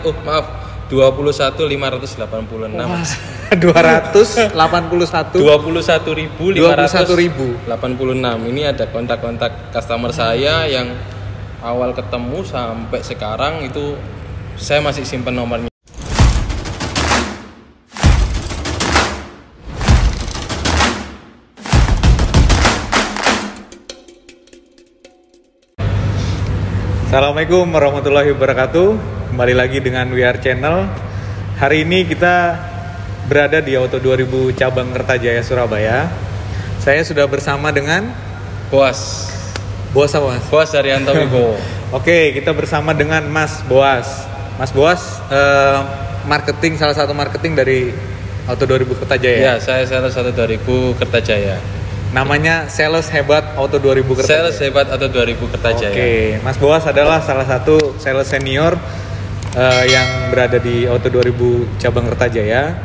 Oh, maaf. 21 586. 281 21.586. Ini ada kontak-kontak customer saya yang awal ketemu sampai sekarang itu saya masih simpen nomornya. Assalamualaikum warahmatullahi wabarakatuh. Kembali lagi dengan WR Channel. Hari ini kita berada di Auto 2000 cabang Kertajaya Surabaya. Saya sudah bersama dengan Boas. Boas apa Mas? Boas Daryanto Wibowo. Oke, kita bersama dengan Mas Boas. Mas Boas eh, marketing salah satu marketing dari Auto 2000 Kertajaya. Ya, saya salah satu 2000 Kertajaya. Namanya Sales Hebat Auto 2000 Kertajaya. Sales hebat atau 2000 Kertajaya. Oke, Mas Boas adalah salah satu sales senior eh, yang berada di Auto 2000 cabang Kertajaya.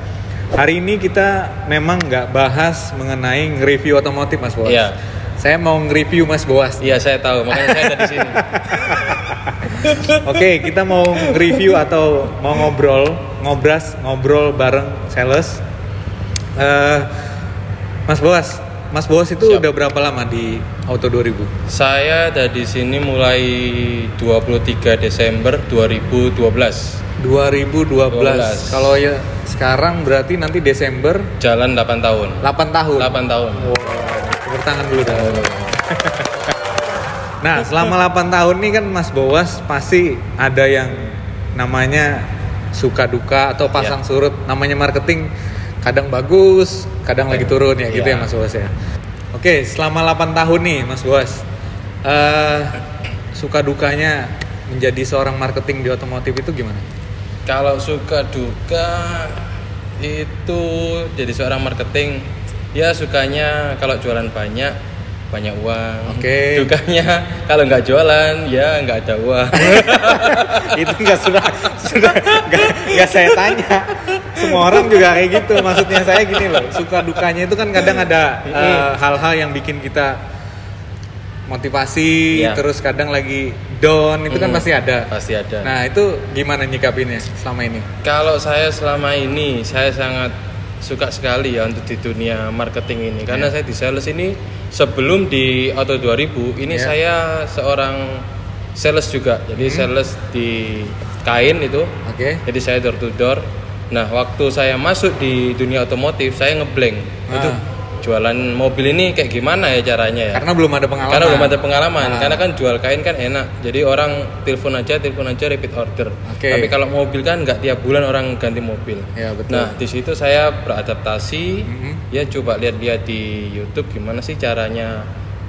Hari ini kita memang nggak bahas mengenai review otomotif Mas Boas. Iya. Saya mau nge-review Mas Boas. Iya, saya tahu. Makanya saya ada di sini. Oke, kita mau review atau mau ngobrol, ngobras, ngobrol bareng sales. Eh, Mas Boas, Mas Boas itu Siap. udah berapa lama di Auto 2000? Saya ada di sini mulai 23 Desember 2012. 2012. Kalau ya sekarang berarti nanti Desember Jalan 8 tahun. 8 tahun. 8 tahun. Wow, tepuk tangan dulu dah. nah, selama 8 tahun nih kan Mas Boas pasti ada yang namanya suka duka atau pasang Iya. surut. Namanya marketing kadang bagus, kadang lagi turun ya gitu Iya. ya Mas Boas ya. Oke, selama 8 tahun nih Mas Boas. eh suka dukanya menjadi seorang marketing di otomotif itu gimana? Kalau suka duka itu jadi seorang marketing ya sukanya kalau jualan banyak banyak uang. Oke. Dukanya kalau nggak jualan ya nggak ada uang. itu nggak sudah sudah nggak saya tanya semua orang juga kayak gitu maksudnya saya gini loh suka dukanya itu kan kadang ada eh, hal-hal yang bikin kita motivasi Iya. terus kadang lagi down itu kan pasti ada Pasti ada. nah itu gimana nyikapinnya selama ini Kalau saya selama ini saya sangat suka sekali ya untuk di dunia marketing ini karena Iya. saya di sales ini sebelum di Auto 2000 ini Iya. saya seorang sales juga. Jadi sales di kain itu. oke Jadi saya door to door. Nah, waktu saya masuk di dunia otomotif saya ngeblank. Itu Ah. Jualan mobil ini kayak gimana ya caranya ya? karena belum ada pengalaman Karena belum ada pengalaman. Ah. Karena kan jual kain kan enak. Jadi orang telepon aja, telepon aja repeat order. Oke. Tapi kalau mobil kan nggak tiap bulan orang ganti mobil. ya betul Nah, di situ saya beradaptasi. Mhm. Ya coba lihat-lihat di YouTube gimana sih caranya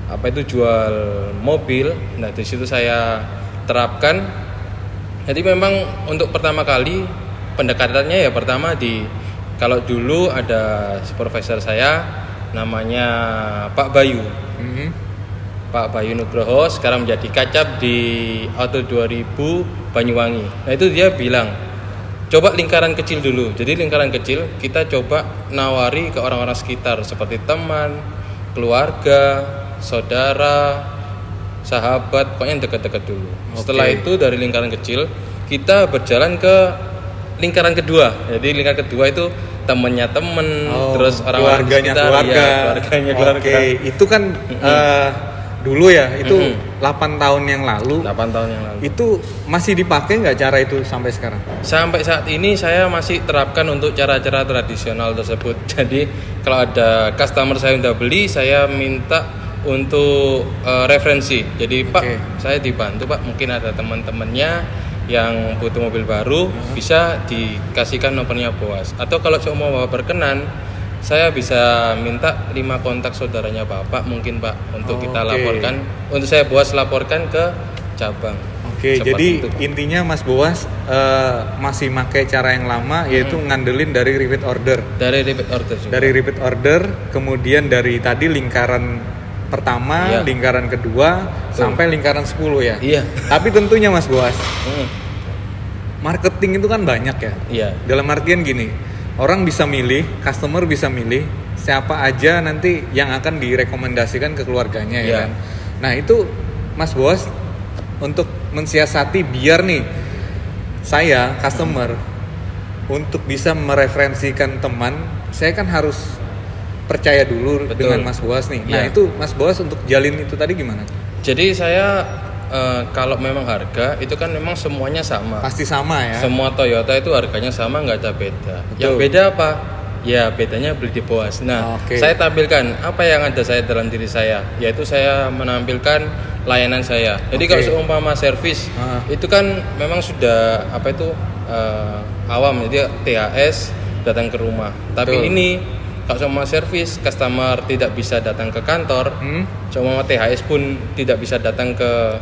apa itu jual mobil. Nah, di situ saya terapkan. Jadi memang untuk pertama kali pendekatannya ya pertama di kalau dulu ada supervisor saya namanya Pak Bayu. Mhm. Pak Bayu Nugroho sekarang menjadi kacap di Auto 2000 Banyuwangi. Nah itu dia bilang, coba lingkaran kecil dulu. Jadi lingkaran kecil kita coba nawari ke orang-orang sekitar seperti teman, keluarga, saudara, sahabat, pokoknya yang dekat-dekat dulu. Setelah itu dari lingkaran kecil kita berjalan ke lingkaran kedua. Jadi lingkaran kedua itu temennya temen, Oh, terus di keluarganya sekitar, keluarga. ya, keluarganya keluarga. Oke, itu kan eh, dulu ya, itu Mhm. 8 tahun yang lalu. 8 tahun yang lalu. Itu masih dipakai nggak cara itu sampai sekarang? Sampai saat ini saya masih terapkan untuk cara-cara tradisional tersebut. Jadi kalau ada customer saya yang udah beli, saya minta untuk eh, referensi. Jadi Pak, Oke. saya dibantu Pak, mungkin ada teman-temannya yang butuh mobil baru, bisa dikasihkan nomornya Boas. Atau kalau semua Bapak berkenan, saya bisa minta lima kontak saudaranya Bapak mungkin Pak untuk kita Oke. laporkan, untuk saya Boas laporkan ke cabang. Oke, Seperti jadi itu. intinya Mas Boas eh, masih pakai cara yang lama yaitu ngandelin dari repeat order. dari repeat order juga. Dari repeat order, kemudian dari tadi lingkaran pertama, Iya. lingkaran kedua sampai lingkaran 10 ya. Iya. Tapi tentunya Mas Boas, Hmm, marketing itu kan banyak ya. Iya. Dalam artian gini, orang bisa milih, customer bisa milih siapa aja nanti yang akan direkomendasikan ke keluarganya ya Iya. kan. Nah, itu Mas Bos untuk mensiasati biar nih saya customer untuk bisa mereferensikan teman, saya kan harus percaya dulu Betul. dengan Mas Boas nih. Nah, Iya. itu Mas Boas untuk jalin itu tadi gimana? Jadi saya eh, kalau memang harga itu kan memang semuanya sama. Pasti sama ya. Semua Toyota itu harganya sama nggak ada beda. Betul. Yang beda apa? Ya bedanya beli di Boas. Nah, Oke. saya tampilkan apa yang ada saya dalam diri saya, yaitu saya menampilkan layanan saya. Jadi Oke. kalau seumpama servis Ah. itu kan memang sudah apa itu eh, awam, jadi THS datang ke rumah. Tapi Betul. ini kalau semua servis customer tidak bisa datang ke kantor, Hmm? Cuma THS pun tidak bisa datang ke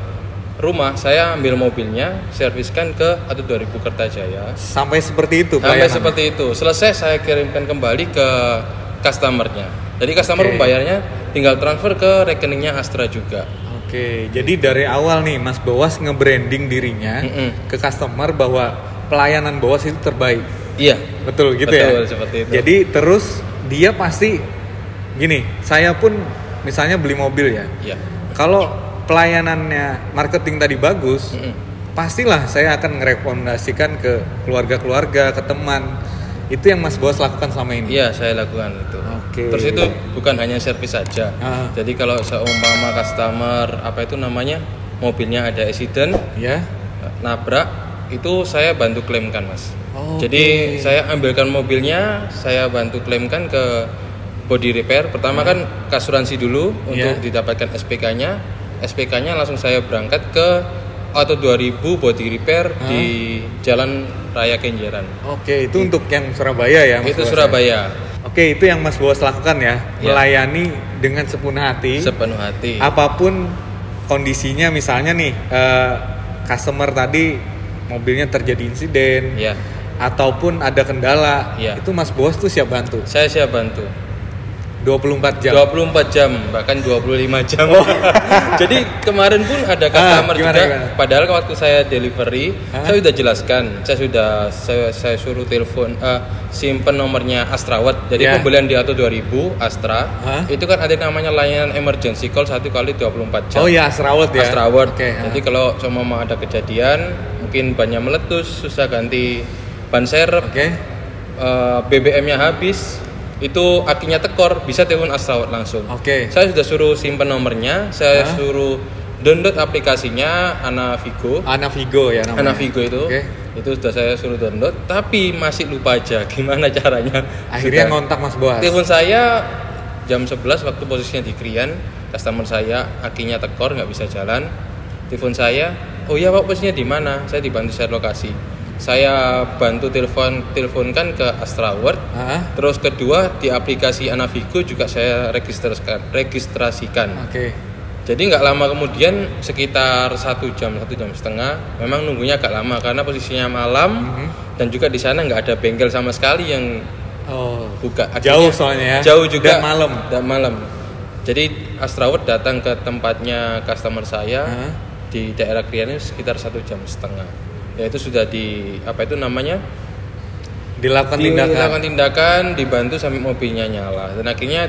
rumah, saya ambil mobilnya, serviskan ke atau 2000 Kertajaya. Sampai seperti itu Sampai seperti itu. Selesai saya kirimkan kembali ke customernya. Jadi customer Oke. membayarnya tinggal transfer ke rekeningnya Astra juga. Oke, jadi dari awal nih Mas Boas nge-branding dirinya Mm-mm. ke customer bahwa pelayanan Boas itu terbaik. Iya. Betul gitu ya. Betul, seperti itu. Jadi terus dia pasti gini, saya pun misalnya beli mobil ya. Iya. Kalau pelayanannya marketing tadi bagus, Mm-mm. pastilah saya akan merekomendasikan ke keluarga-keluarga, ke teman. Itu yang Mas Boas lakukan selama ini. Iya, saya lakukan itu. Oke. Terus itu bukan hanya servis saja. Ah. Jadi kalau seumpama customer apa itu namanya mobilnya ada accident, Ya. nabrak itu saya bantu klaimkan mas. Oke. Jadi saya ambilkan mobilnya, saya bantu klaimkan ke body repair. Pertama kan ke asuransi dulu untuk Iya. didapatkan SPK-nya. SPK-nya langsung saya berangkat ke Auto 2000 body repair di Jalan Raya Kenjeran. Oke, itu untuk yang Surabaya ya, Mas itu Boas ya? Surabaya. Oke, itu yang Mas Boas lakukan ya, Ya. melayani dengan sepenuh hati. Sepenuh hati. apa pun kondisinya misalnya nih eh, customer tadi mobilnya terjadi insiden Ya, ataupun ada kendala Iya. itu Mas Boas tuh siap bantu saya siap bantu. 24 jam 24 jam bahkan 25 jam. Jadi kemarin pun ada Ah, customer gimana, juga gimana? padahal waktu saya delivery Hah? saya sudah jelaskan, saya sudah saya, saya suruh telepon eh, simpen nomornya Astrawat. Jadi Ya. pembelian di Auto 2000 Astra Hah? itu kan ada namanya layanan emergency call satu kali 24 jam. oh ya Asrawat ya Astrawat. oke ah. Jadi kalau cuma mau ada kejadian mungkin bannya meletus susah ganti ban serep oke eh, BBM-nya habis, itu akinya tekor, bisa telepon Astrawat langsung. oke Saya sudah suruh simpen nomornya, saya Hah? suruh download aplikasinya Ana Vigo. Ana Vigo ya namanya Ana Vigo itu. Oke. Itu sudah saya suruh download, tapi masih lupa aja gimana caranya. akhirnya Sudah. ngontak Mas Boas Telepon saya jam 11 waktu posisinya di Krian, customer saya akinya tekor nggak bisa jalan. Telepon saya, oh iya pak posisinya di mana? Saya dibantu share lokasi. Saya bantu telepon teleponkan ke Astraword. Hah? Terus kedua di aplikasi Anavigo juga saya registrasikan, registrasikan. oke Jadi nggak lama kemudian sekitar satu jam satu jam setengah. Memang nunggunya agak lama karena posisinya malam Mhm. dan juga di sana nggak ada bengkel sama sekali yang oh buka. Jauh Akhirnya- soalnya ya. Jauh juga. Dan malam. Dan malam. Jadi Astraword datang ke tempatnya customer saya di daerah Krian itu sekitar satu jam setengah. Ya itu sudah di apa itu namanya? Dilakukan tindakan. dilakukan tindakan dibantu sampai mobilnya nyala. Dan akhirnya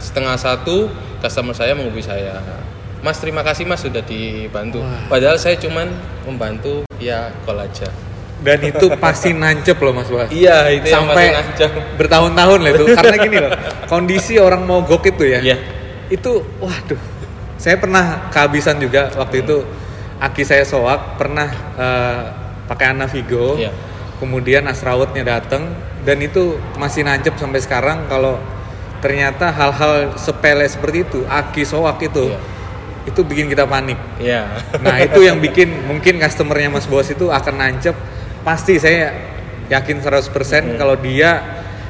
setengah satu customer saya menghubungi saya. Mas terima kasih Mas sudah dibantu. Wah. padahal saya cuman membantu ya call aja. Dan itu pasti nancep loh Mas Boas iya itu sampai bertahun-tahun lah itu. Karena gini loh kondisi orang mogok itu ya. Iya. itu waduh. Saya pernah kehabisan juga waktu itu aki saya soak pernah eh, pakai Anavigo Iya. kemudian Asrawatnya datang dan itu masih nancep sampai sekarang kalau ternyata hal-hal sepele seperti itu aki soak itu Iya. itu bikin kita panik. Ya Nah itu yang bikin mungkin customernya Mas Bos itu akan nancep. Pasti saya yakin 100% kalau dia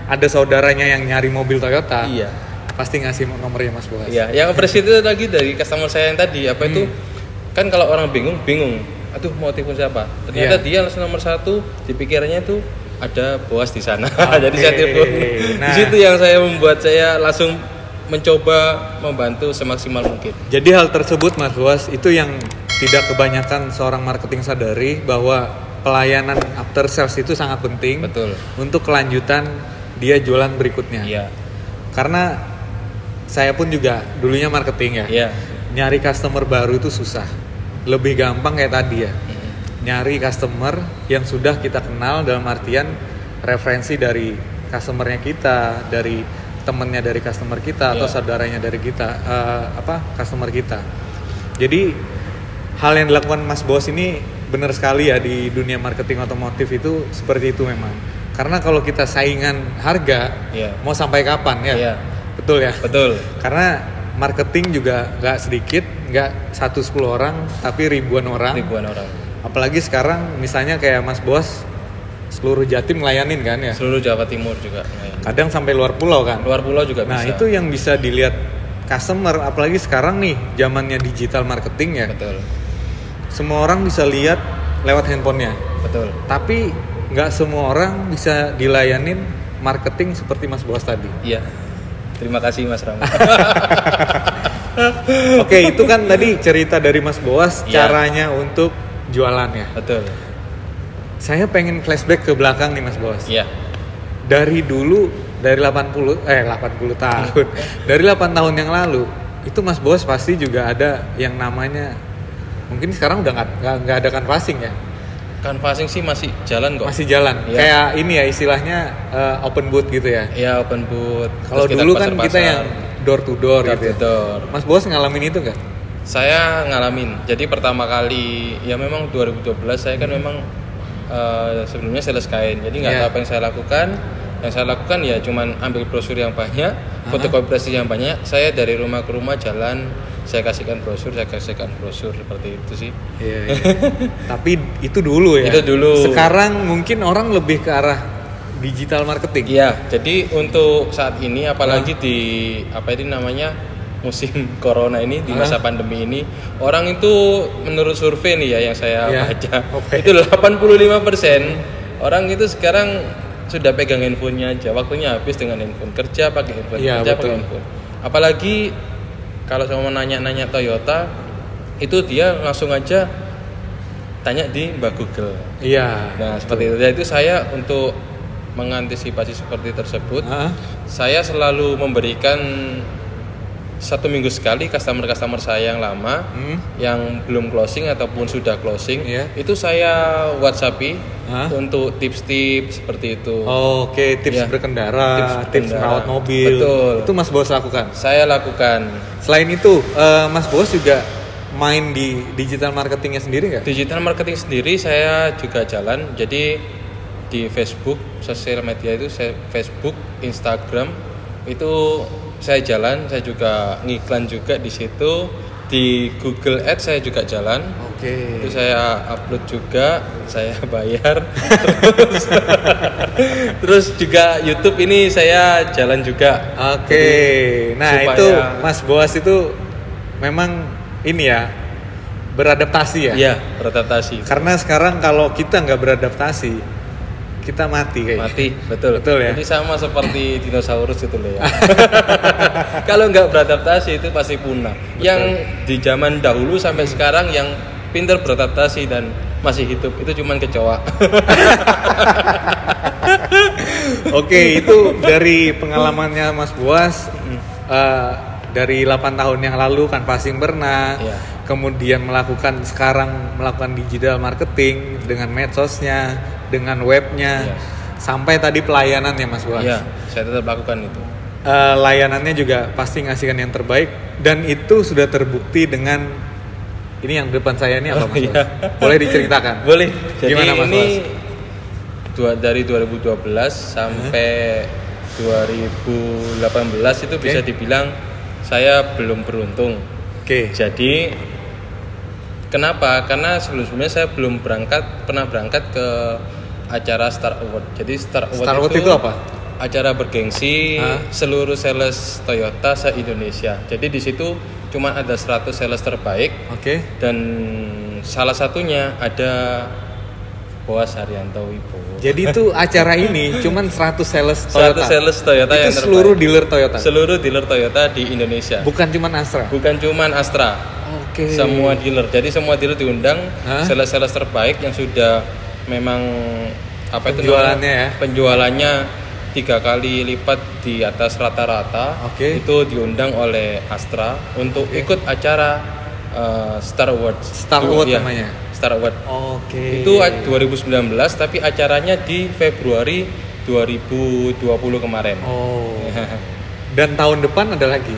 ada saudaranya yang nyari mobil Toyota iya. Pasti ngasih nomornya Mas Bos. Iya yang persis itu lagi dari customer saya yang tadi apa itu? Hmm. Kan kalau orang bingung bingung. Aduh mau telepon siapa? Ternyata Iya. dia langsung nomor satu. Di pikirannya itu ada boas di sana. Oke, jadi saya telepon nah. di situ yang saya membuat saya langsung mencoba membantu semaksimal mungkin. Jadi hal tersebut Mas Bos itu yang tidak kebanyakan seorang marketing sadari Bahwa pelayanan after sales itu sangat penting betul. Untuk kelanjutan dia jualan berikutnya. Iya. Karena saya pun juga dulunya marketing ya. Iya. Nyari customer baru itu susah Lebih gampang kayak tadi ya Mm. nyari customer yang sudah kita kenal dalam artian referensi dari customernya kita, dari temennya dari customer kita atau Iya. saudaranya dari kita eh, apa customer kita. Jadi hal yang dilakukan Mas Bos ini benar sekali ya di dunia marketing otomotif itu seperti itu memang. Karena kalau kita saingan harga, Iya. mau sampai kapan ya? Iya. Betul ya. Betul. Karena marketing juga nggak sedikit, nggak satu sepuluh orang, tapi ribuan orang. Ribuan orang. Apalagi sekarang misalnya kayak Mas Bos seluruh Jatim ngelayanin kan ya. Seluruh Jawa Timur juga. lumayan. Kadang sampai luar pulau kan. Luar pulau juga Nah bisa. itu yang bisa dilihat customer, apalagi sekarang nih zamannya digital marketing ya. betul. Semua orang bisa lihat lewat handphonenya. Betul. Tapi nggak semua orang bisa dilayanin marketing seperti Mas Bos tadi. Iya. Terima kasih Mas Rama. Oke itu kan tadi cerita dari Mas Boas Iya. caranya untuk jualannya. betul. Saya pengen flashback ke belakang nih Mas Boas. Iya. Dari dulu dari 80 eh 80 tahun. dari 8 tahun yang lalu itu Mas Boas pasti juga ada yang namanya mungkin sekarang udah nggak nggak- ada canvassing ya. Canvassing sih masih jalan kok. Masih jalan. Iya. Kayak ini ya istilahnya eh, open booth gitu ya. Ya open booth. Kalau dulu kan pasar-pasar. kita yang door to door, Door gitu to ya. door. Mas Boas ngalamin itu nggak? Saya ngalamin. Jadi pertama kali ya memang 2012 saya kan memang eh, sebelumnya sales kain. Jadi nggak Iya. tahu apa yang saya lakukan. Yang saya lakukan ya cuman ambil brosur yang banyak, fotokopi brosur yang banyak. Saya dari rumah ke rumah jalan, saya kasihkan brosur, saya kasihkan brosur seperti itu sih. Iya, iya. Tapi itu dulu ya. Itu dulu. Sekarang mungkin orang lebih ke arah digital marketing. Iya, jadi untuk saat ini apalagi di apa ini namanya musim corona ini di masa pandemi ini orang itu menurut survei nih ya yang saya Iya, baca oke. itu 85% orang itu sekarang sudah pegang handphonenya aja waktunya habis dengan handphone kerja pakai handphone Iya, kerja betul. pakai handphone apalagi kalau saya mau nanya-nanya Toyota itu dia langsung aja tanya di Mbak Google Iya. Nah, seperti itu. Jadi itu saya untuk mengantisipasi seperti tersebut, Hah? saya selalu memberikan satu minggu sekali customer-customer saya yang lama Hmm. yang belum closing ataupun sudah closing, Iya. itu saya WhatsAppi untuk tips-tips seperti itu. Oke, tips Iya. berkendara, Tips tips, berkendara. merawat mobil. Betul. Itu Mas Bos lakukan. Saya lakukan Selain itu, eh, Mas Bos juga main di digital marketingnya sendiri nggak? digital marketing sendiri saya juga jalan. Jadi di Facebook, sosial media itu saya Facebook, Instagram itu saya jalan, saya juga ngiklan juga di situ. Di Google Ads saya juga jalan. Oke. Itu saya upload juga, saya bayar. terus, terus juga YouTube ini saya jalan juga. Oke. Nah, supaya- itu Mas Boas itu memang ini ya beradaptasi ya. Iya, beradaptasi. Karena sekarang kalau kita nggak beradaptasi, kita mati kayaknya. Mati, betul. Betul ya? Jadi sama seperti dinosaurus itu loh ya. Kalau nggak beradaptasi itu pasti punah. Yang di zaman dahulu sampai sekarang yang pinter beradaptasi dan masih hidup itu cuman kecoa. Oke, itu dari pengalamannya Mas Buas eh, dari 8 tahun yang lalu kan passing pernah, Iya. kemudian melakukan sekarang melakukan digital marketing dengan medsosnya, dengan webnya, Iya. sampai tadi pelayanannya Mas Buas. Iya, saya tetap lakukan itu. Eh, layanannya juga pasti ngasihkan yang terbaik dan itu sudah terbukti dengan ini yang depan saya ini apa Mas Iya. Boleh diceritakan? Boleh. Jadi Gimana, Mas ini dua, dari 2012 sampai 2018 itu bisa Oke. dibilang saya belum beruntung. Oke. Jadi kenapa? Karena sebelumnya saya belum berangkat pernah berangkat ke acara Star Award. Jadi Star Award, Star Award itu apa? Acara bergengsi Hah? seluruh sales Toyota se Indonesia. Jadi di situ cuma ada 100 sales terbaik Oke. dan salah satunya ada Boas Haryanto Wibowo. Jadi itu acara ini cuman 100 sales 100 Toyota. sales Toyota itu yang terbaik. seluruh dealer Toyota. Seluruh dealer Toyota di Indonesia. Bukan cuman Astra. Bukan cuman Astra. Oke. semua dealer. Jadi semua dealer diundang sales-sales terbaik yang sudah memang apa itu Penjualannya ya? Penjualannya tiga kali lipat di atas rata-rata. Oke. Itu diundang oleh Astra untuk ikut acara uh, Star Awards. Star Award iya. namanya. Star Award. Oke. Itu a- 2019 tapi acaranya di Februari 2020 kemarin. Oh. Dan tahun depan ada lagi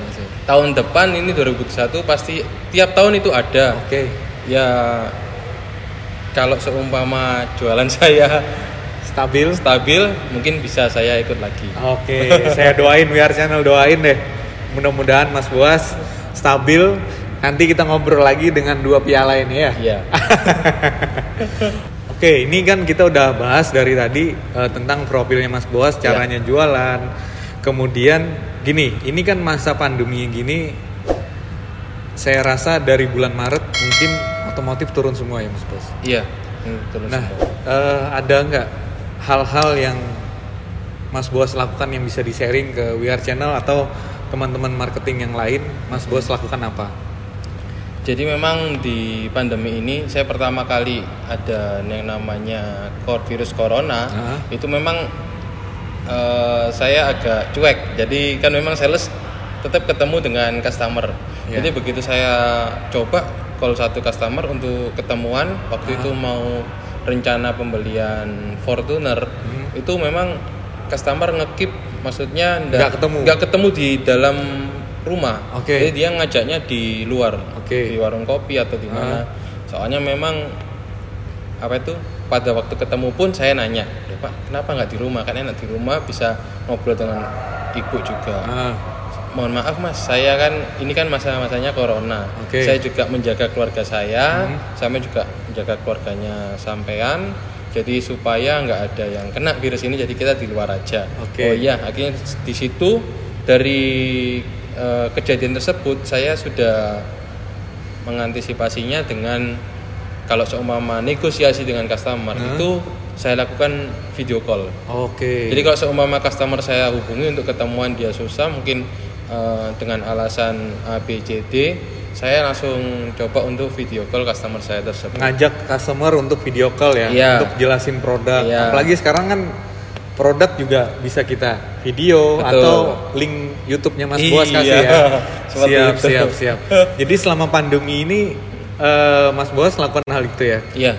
tahun depan ini 2021 pasti tiap tahun itu ada. Oke. Ya kalau seumpama jualan saya Stabil. stabil mungkin bisa saya ikut lagi. Oke, saya doain biar channel doain deh. Mudah-mudahan Mas Boas stabil. Nanti kita ngobrol lagi dengan dua piala ini ya. Iya. Oke, ini kan kita udah bahas dari tadi eh, tentang profilnya Mas Boas, caranya jualan. Kemudian gini, ini kan masa pandemi gini saya rasa dari bulan Maret mungkin otomotif turun semua ya Mas Boas. Iya. Hmm, terus Nah, semua. eh, ada nggak hal-hal yang Mas Boas lakukan yang bisa di-sharing ke WR Channel atau teman-teman marketing yang lain? Mas Boas lakukan apa? Jadi memang di pandemi ini saya pertama kali ada yang namanya virus corona Hah? itu memang eh, saya agak cuek. Jadi kan memang sales tetap ketemu dengan customer. Ya. Jadi begitu saya coba call satu customer untuk ketemuan waktu itu mau rencana pembelian Fortuner Hmm. itu memang customer ngekip maksudnya Nggak ketemu. nggak ketemu di dalam rumah. Oke. Jadi dia ngajaknya di luar, Oke. di warung kopi atau di mana. Soalnya memang apa itu pada waktu ketemu pun saya nanya, "Ya, Pak, kenapa nggak di rumah? Kan enak di rumah bisa ngobrol dengan ibu juga. Ah, Mohon maaf mas, saya kan ini kan masa-masanya corona. Oke. Saya juga menjaga keluarga saya, Hmm. saya juga menjaga keluarganya sampean. Jadi supaya nggak ada yang kena virus ini, jadi kita di luar aja. Oke. Oh iya, akhirnya di situ dari eh, kejadian tersebut saya sudah mengantisipasinya dengan kalau seumpama negosiasi dengan customer Hmm. itu saya lakukan video call. Oke. Jadi kalau seumpama customer saya hubungi untuk ketemuan dia susah mungkin eh, dengan alasan A B C D saya langsung coba untuk video call customer saya tersebut. ngajak customer untuk video call ya, Iya. untuk jelasin produk. Iya. Apalagi sekarang kan produk juga bisa kita video Betul. atau link YouTube-nya Mas Boas kasih Iya, ya. seperti Siap, itu. siap, siap. Jadi selama pandemi ini eh, Mas Boas lakukan hal itu ya. Iya.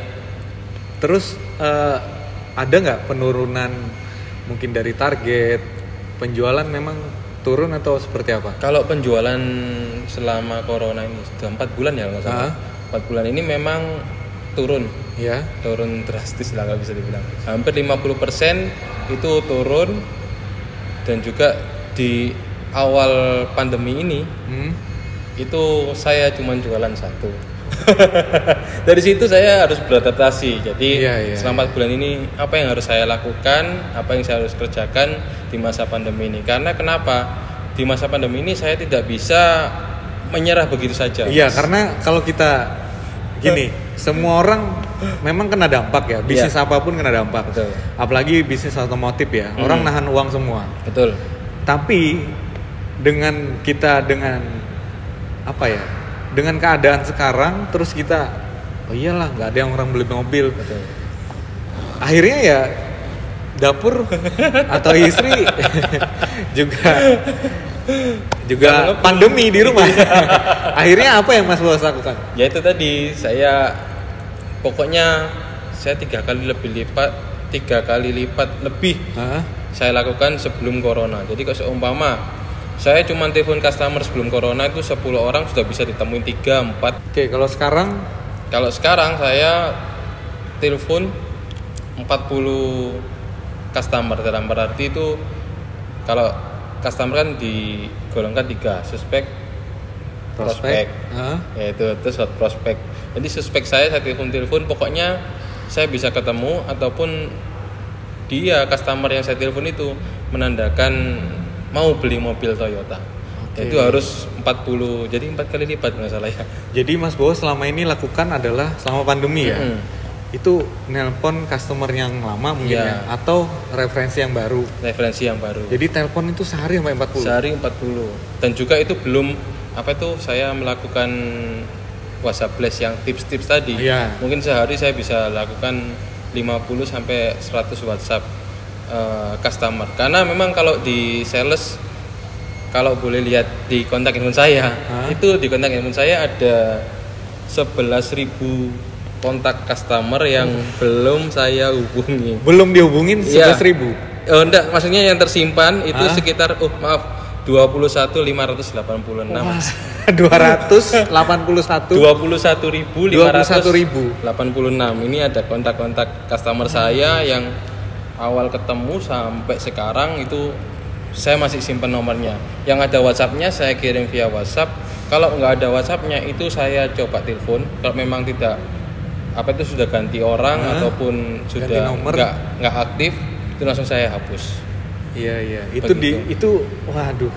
Terus eh, ada nggak penurunan mungkin dari target penjualan memang turun atau seperti apa? Kalau penjualan selama corona ini sudah empat bulan ya nggak salah. Ah. Empat bulan ini memang turun, Ya. turun drastis lah nggak bisa dibilang. Hampir 50% itu turun dan juga di awal pandemi ini Hmm. itu saya cuma jualan satu. Dari situ saya harus beradaptasi. Jadi Iya, iya, selama 4 bulan ini apa yang harus saya lakukan, apa yang saya harus kerjakan di masa pandemi ini. Karena kenapa? Di masa pandemi ini saya tidak bisa menyerah begitu saja. Iya, karena kalau kita gini, semua orang memang kena dampak ya. Bisnis apa pun kena dampak. Betul. Apalagi bisnis otomotif ya. Orang nahan uang semua. Betul. Tapi dengan kita dengan apa ya? Dengan keadaan sekarang terus kita oh iyalah nggak ada yang orang beli mobil. Betul. Akhirnya ya dapur atau istri juga juga pandemi di rumah. Akhirnya apa yang Mas Bos lakukan? Ya itu tadi saya pokoknya saya tiga kali lebih lipat, tiga kali lipat lebih Hah? saya lakukan sebelum corona. Jadi kalau seumpama saya cuma telepon customer sebelum corona itu 10 orang sudah bisa ditemuin 3, 4. Oke, kalau sekarang Kalau sekarang saya telepon 40 customer dalam berarti itu kalau customer kan digolongkan tiga suspek prospek, prospek Hah? yaitu terus hot prospek jadi suspek saya saya telepon telepon pokoknya saya bisa ketemu ataupun dia customer yang saya telepon itu menandakan mau beli mobil Toyota Oke. itu harus 40 jadi empat kali lipat nggak salah ya Jadi Mas Bowo selama ini lakukan adalah selama pandemi ya. Mm-mm. Itu nelpon customer yang lama mungkin Iya. ya atau referensi yang baru. referensi yang baru Jadi telepon itu sehari sampai 40. sehari 40 dan juga itu belum apa itu saya melakukan WhatsApp Blast yang tips-tips tadi Iya. mungkin sehari saya bisa lakukan 50 sampai 100 WhatsApp eh, customer karena memang kalau di sales kalau boleh lihat di kontak handphone saya Hah? itu di kontak handphone saya ada 11.000 kontak customer yang belum saya hubungi. Belum dihubungin Iya. 11.000 ribu. Oh enggak, maksudnya yang tersimpan itu Hah? sekitar oh maaf 21.586. Wah, 281 21.586. Ini ada kontak-kontak customer saya yang awal ketemu sampai sekarang itu saya masih simpan nomornya. Yang ada WhatsAppnya saya kirim via WhatsApp. Kalau nggak ada WhatsAppnya itu saya coba telepon. Kalau memang tidak apa itu sudah ganti orang Hah? ataupun sudah nggak nggak aktif itu langsung saya hapus. Iya iya, itu di Begitu. itu waduh.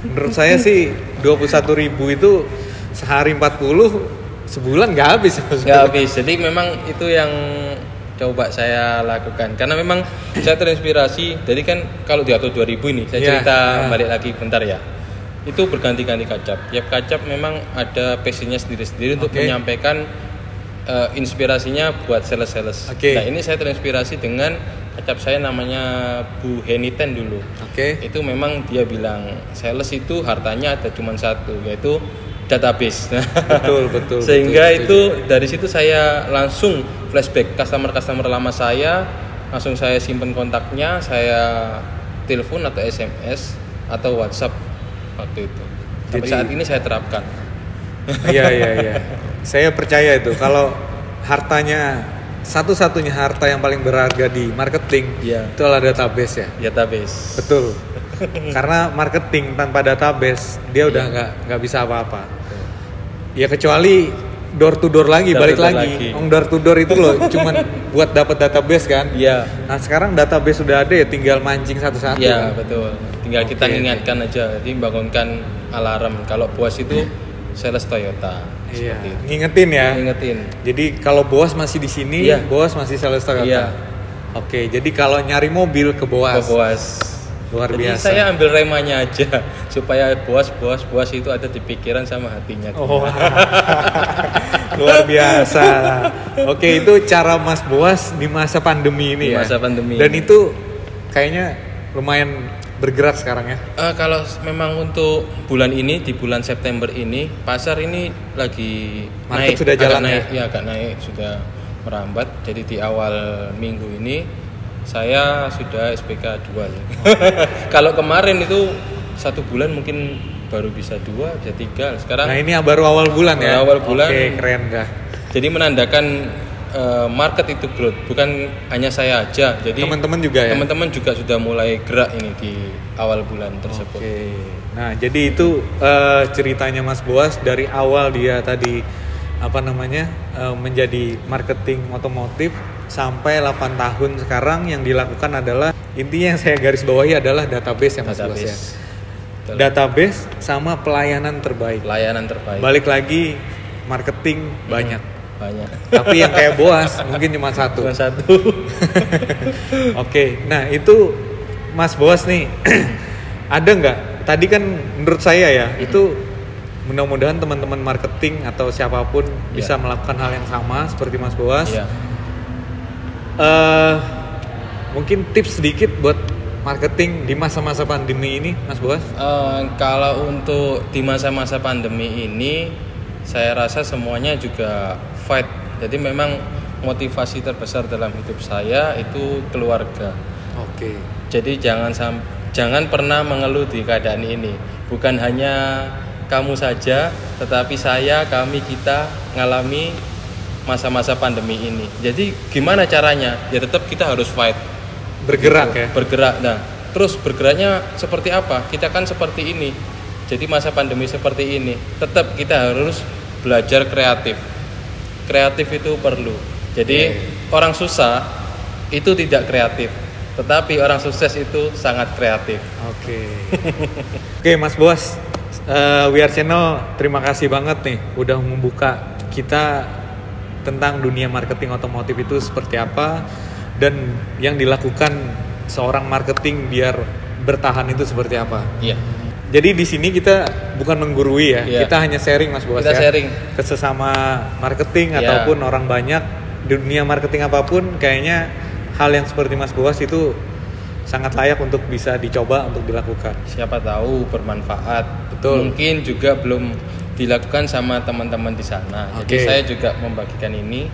Menurut saya sih 21.000 ribu itu sehari 40 sebulan nggak habis. nggak habis jadi memang itu yang coba saya lakukan karena memang saya terinspirasi jadi kan kalau di Auto 2000 ini saya Iya, cerita iya. balik lagi bentar ya itu berganti-ganti kacap tiap kacap memang ada passionnya sendiri-sendiri untuk Oke. menyampaikan eh, inspirasinya buat sales-sales Oke. nah ini saya terinspirasi dengan kacap saya namanya Bu Heniten dulu Oke. itu memang dia bilang sales itu hartanya ada cuma satu yaitu database Betul betul. sehingga betul, itu dari situ saya langsung flashback customer customer lama saya langsung saya simpen kontaknya saya telepon atau SMS atau WhatsApp waktu itu sampai Jadi- saat ini saya terapkan Iya iya iya. Saya percaya itu kalau hartanya satu-satunya harta yang paling berharga di marketing Iya. itu adalah database ya. database Betul. Karena marketing tanpa database dia udah nggak nggak bisa apa-apa. Ya kecuali door to door lagi Door to balik door lagi. lagi. Ong door to door itu loh cuman buat dapat database kan. iya Nah sekarang database sudah ada ya tinggal mancing satu-satu. iya kan? betul tinggal kita Oke, ingatkan aja jadi bangunkan alarm kalau bos itu sales Toyota Iya. itu Ngingetin ya. ingetin Jadi kalau bos masih di sini, Iya. bos masih sales Toyota. Iya. Oke, jadi kalau nyari mobil ke Boas. ke bos Luar Jadi biasa. saya ambil remanya aja supaya bos bos bos itu ada di pikiran sama hatinya. Oh, luar biasa. Oke, itu cara Mas Boas di masa pandemi ini Di ya. masa pandemi Dan itu kayaknya lumayan bergerak sekarang ya. Eh, kalau memang untuk bulan ini di bulan September ini pasar ini lagi Market naik sudah jalan naik, ya? ya agak naik sudah merambat. Jadi di awal minggu ini saya sudah SPK 2 ya. kalau kemarin itu satu bulan mungkin baru bisa dua bisa tiga sekarang Nah, ini baru awal bulan ya. Awal bulan. Oke, keren dah. Jadi menandakan eh, market itu growth, bukan hanya saya aja. Jadi Teman-teman juga ya. teman-teman juga sudah mulai gerak ini di awal bulan tersebut. Oke. Nah, jadi itu eh, ceritanya Mas Boas dari awal dia tadi apa namanya eh, menjadi marketing otomotif sampai 8 tahun sekarang yang dilakukan adalah intinya yang saya garis bawahi adalah database ya Mas Boas ya. Database. Betul. Database sama pelayanan terbaik. Layanan terbaik. Balik lagi marketing banyak. Banyak. Tapi yang kayak Boas mungkin cuma satu. Cuma satu. Oke, nah itu Mas Boas nih ada nggak? Tadi kan menurut saya ya itu mudah-mudahan teman-teman marketing atau siapa pun bisa melakukan hal yang sama seperti Mas Boas. Iya. Eh, mungkin tips sedikit buat marketing di masa-masa pandemi ini, Mas Boas? Eh, kalau untuk di masa-masa pandemi ini, saya rasa semuanya juga fight. Jadi memang motivasi terbesar dalam hidup saya itu keluarga. Oke. Jadi jangan sam jangan pernah mengeluh di keadaan ini. Bukan hanya kamu saja, tetapi saya, kami, kita ngalami masa-masa pandemi ini. Jadi gimana caranya? Ya tetap kita harus fight, Bergerak ya. bergerak. Nah, terus bergeraknya seperti apa? Kita kan seperti ini. Jadi masa pandemi seperti ini, tetap kita harus belajar kreatif. Kreatif itu perlu. Jadi orang susah itu tidak kreatif, tetapi orang sukses itu sangat kreatif. Oke. Oke, Mas Boas. Eh We Are Channel terima kasih banget nih udah membuka kita tentang dunia marketing otomotif itu seperti apa dan yang dilakukan seorang marketing biar bertahan itu seperti apa. Iya. Jadi di sini kita bukan menggurui ya, Iya. kita hanya sharing Mas Boas Kita ya. sharing. ke sesama marketing Iya. ataupun orang banyak di dunia marketing apa pun kayaknya hal yang seperti Mas Boas itu sangat layak untuk bisa dicoba untuk dilakukan. Siapa tahu bermanfaat. Betul. Mungkin juga belum dilakukan sama teman-teman di sana. Jadi Oke. saya juga membagikan ini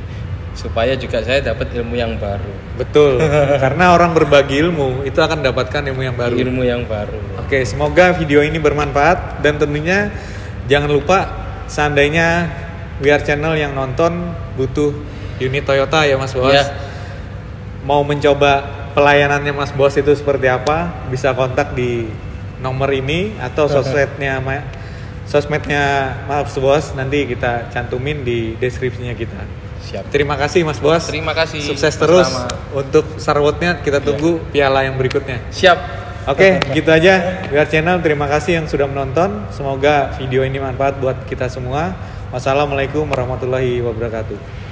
supaya juga saya dapat ilmu yang baru, Betul. Karena orang berbagi ilmu itu akan dapatkan ilmu yang baru. ilmu yang baru. Oke, semoga video ini bermanfaat dan tentunya jangan lupa seandainya VR channel yang nonton butuh unit Toyota ya Mas Bos. Iya. Mau mencoba pelayanannya Mas Bos itu seperti apa? Bisa kontak di nomor ini atau sosmednya Ma- sosmednya Mas Bos nanti kita cantumin di deskripsinya kita. Siap. Terima kasih Mas Bos. Terima kasih. Sukses terus Sama. untuk Sarwotnya kita tunggu piala yang berikutnya. Siap. Oke, gitu aja. VR Channel, terima kasih yang sudah menonton. Semoga video ini manfaat buat kita semua. Wassalamualaikum warahmatullahi wabarakatuh.